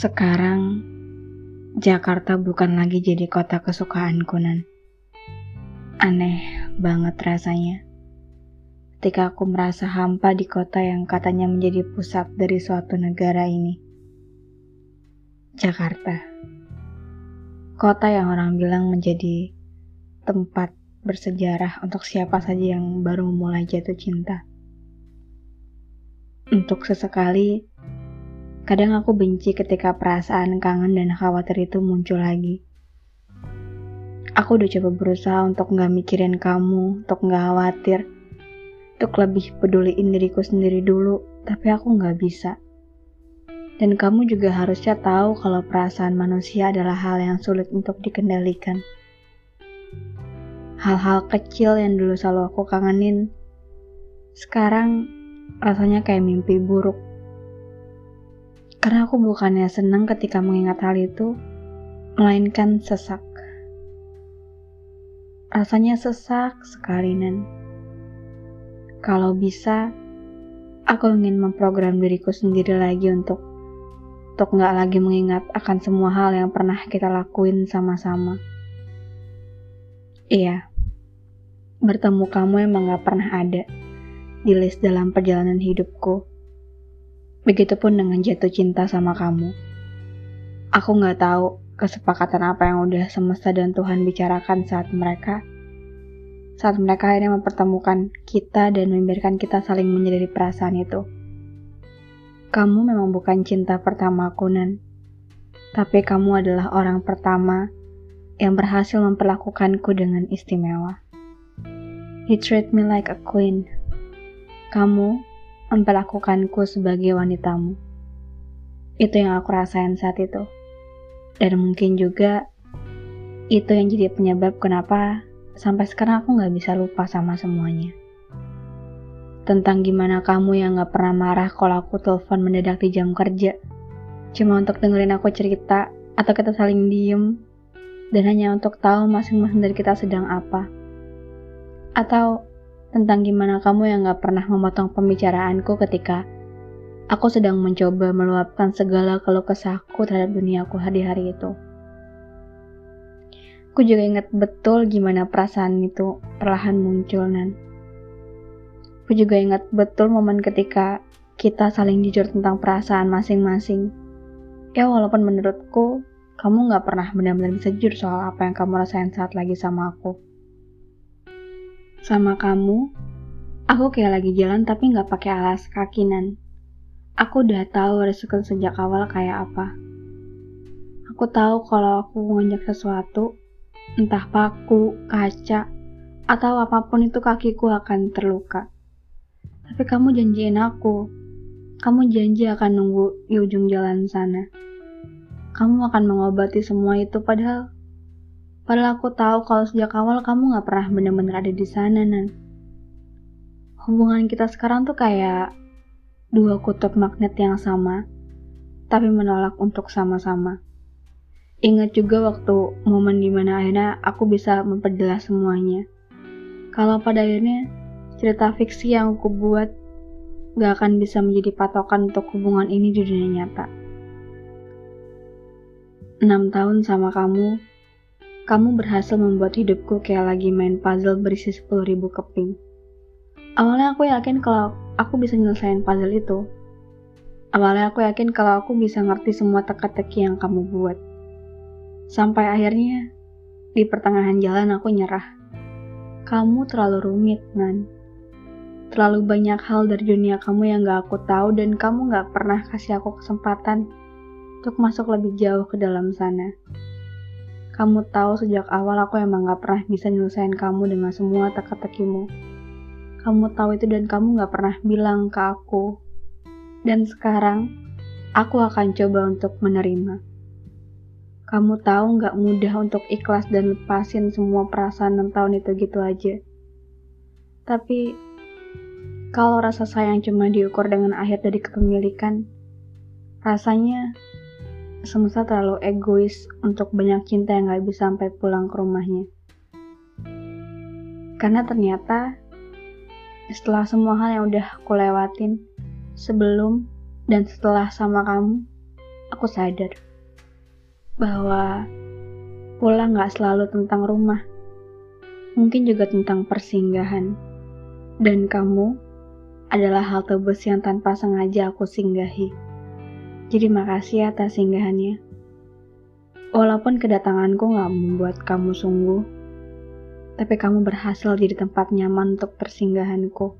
Sekarang, Jakarta bukan lagi jadi kota kesukaanku, Nan. Aneh banget rasanya. Ketika aku merasa hampa di kota yang katanya menjadi pusat dari suatu negara ini. Jakarta. Kota yang orang bilang menjadi tempat bersejarah untuk siapa saja yang baru memulai jatuh cinta. Untuk sesekali, Kadang aku benci ketika perasaan kangen dan khawatir itu muncul lagi. Aku udah coba berusaha untuk gak mikirin kamu, untuk gak khawatir, untuk lebih peduliin diriku sendiri dulu, tapi aku gak bisa. Dan kamu juga harusnya tahu kalau perasaan manusia adalah hal yang sulit untuk dikendalikan. Hal-hal kecil yang dulu selalu aku kangenin, sekarang rasanya kayak mimpi buruk karena aku bukannya senang ketika mengingat hal itu, melainkan sesak. Rasanya sesak sekali, Nan. Kalau bisa, aku ingin memprogram diriku sendiri lagi untuk untuk nggak lagi mengingat akan semua hal yang pernah kita lakuin sama-sama. Iya, bertemu kamu emang gak pernah ada di list dalam perjalanan hidupku. Begitupun dengan jatuh cinta sama kamu. Aku nggak tahu kesepakatan apa yang udah semesta dan Tuhan bicarakan saat mereka saat mereka akhirnya mempertemukan kita dan membiarkan kita saling menyadari perasaan itu. Kamu memang bukan cinta pertama aku, Nan. Tapi kamu adalah orang pertama yang berhasil memperlakukanku dengan istimewa. He treat me like a queen. Kamu memperlakukanku sebagai wanitamu. Itu yang aku rasain saat itu. Dan mungkin juga itu yang jadi penyebab kenapa sampai sekarang aku gak bisa lupa sama semuanya. Tentang gimana kamu yang gak pernah marah kalau aku telepon mendadak di jam kerja. Cuma untuk dengerin aku cerita atau kita saling diem dan hanya untuk tahu masing-masing dari kita sedang apa. Atau tentang gimana kamu yang gak pernah memotong pembicaraanku ketika aku sedang mencoba meluapkan segala keluh kesahku terhadap duniaku hari-hari itu. Aku juga ingat betul gimana perasaan itu perlahan muncul, Nan. Aku juga ingat betul momen ketika kita saling jujur tentang perasaan masing-masing. Ya walaupun menurutku, kamu gak pernah benar-benar bisa jujur soal apa yang kamu rasain saat lagi sama aku sama kamu, aku kayak lagi jalan tapi nggak pakai alas kaki nan. Aku udah tahu resiko sejak awal kayak apa. Aku tahu kalau aku ngonjak sesuatu, entah paku, kaca, atau apa pun itu kakiku akan terluka. Tapi kamu janjiin aku, kamu janji akan nunggu di ujung jalan sana. Kamu akan mengobati semua itu padahal Padahal aku tahu kalau sejak awal kamu gak pernah bener-bener ada di sana, Nan. Hubungan kita sekarang tuh kayak dua kutub magnet yang sama, tapi menolak untuk sama-sama. Ingat juga waktu momen di mana akhirnya aku bisa memperjelas semuanya. Kalau pada akhirnya cerita fiksi yang aku buat gak akan bisa menjadi patokan untuk hubungan ini di dunia nyata. 6 tahun sama kamu kamu berhasil membuat hidupku kayak lagi main puzzle berisi 10.000 keping. Awalnya aku yakin kalau aku bisa nyelesain puzzle itu. Awalnya aku yakin kalau aku bisa ngerti semua teka-teki yang kamu buat. Sampai akhirnya, di pertengahan jalan aku nyerah. Kamu terlalu rumit, Nan. Terlalu banyak hal dari dunia kamu yang gak aku tahu dan kamu gak pernah kasih aku kesempatan untuk masuk lebih jauh ke dalam sana. Kamu tahu sejak awal aku emang gak pernah bisa nyelesain kamu dengan semua teka-tekimu. Kamu tahu itu dan kamu gak pernah bilang ke aku. Dan sekarang, aku akan coba untuk menerima. Kamu tahu gak mudah untuk ikhlas dan lepasin semua perasaan enam tahun itu gitu aja. Tapi, kalau rasa sayang cuma diukur dengan akhir dari kepemilikan, rasanya semesta terlalu egois untuk banyak cinta yang gak bisa sampai pulang ke rumahnya. Karena ternyata setelah semua hal yang udah aku lewatin sebelum dan setelah sama kamu, aku sadar bahwa pulang gak selalu tentang rumah. Mungkin juga tentang persinggahan. Dan kamu adalah halte bus yang tanpa sengaja aku singgahi. Jadi makasih atas singgahannya. Walaupun kedatanganku gak membuat kamu sungguh, tapi kamu berhasil jadi tempat nyaman untuk persinggahanku.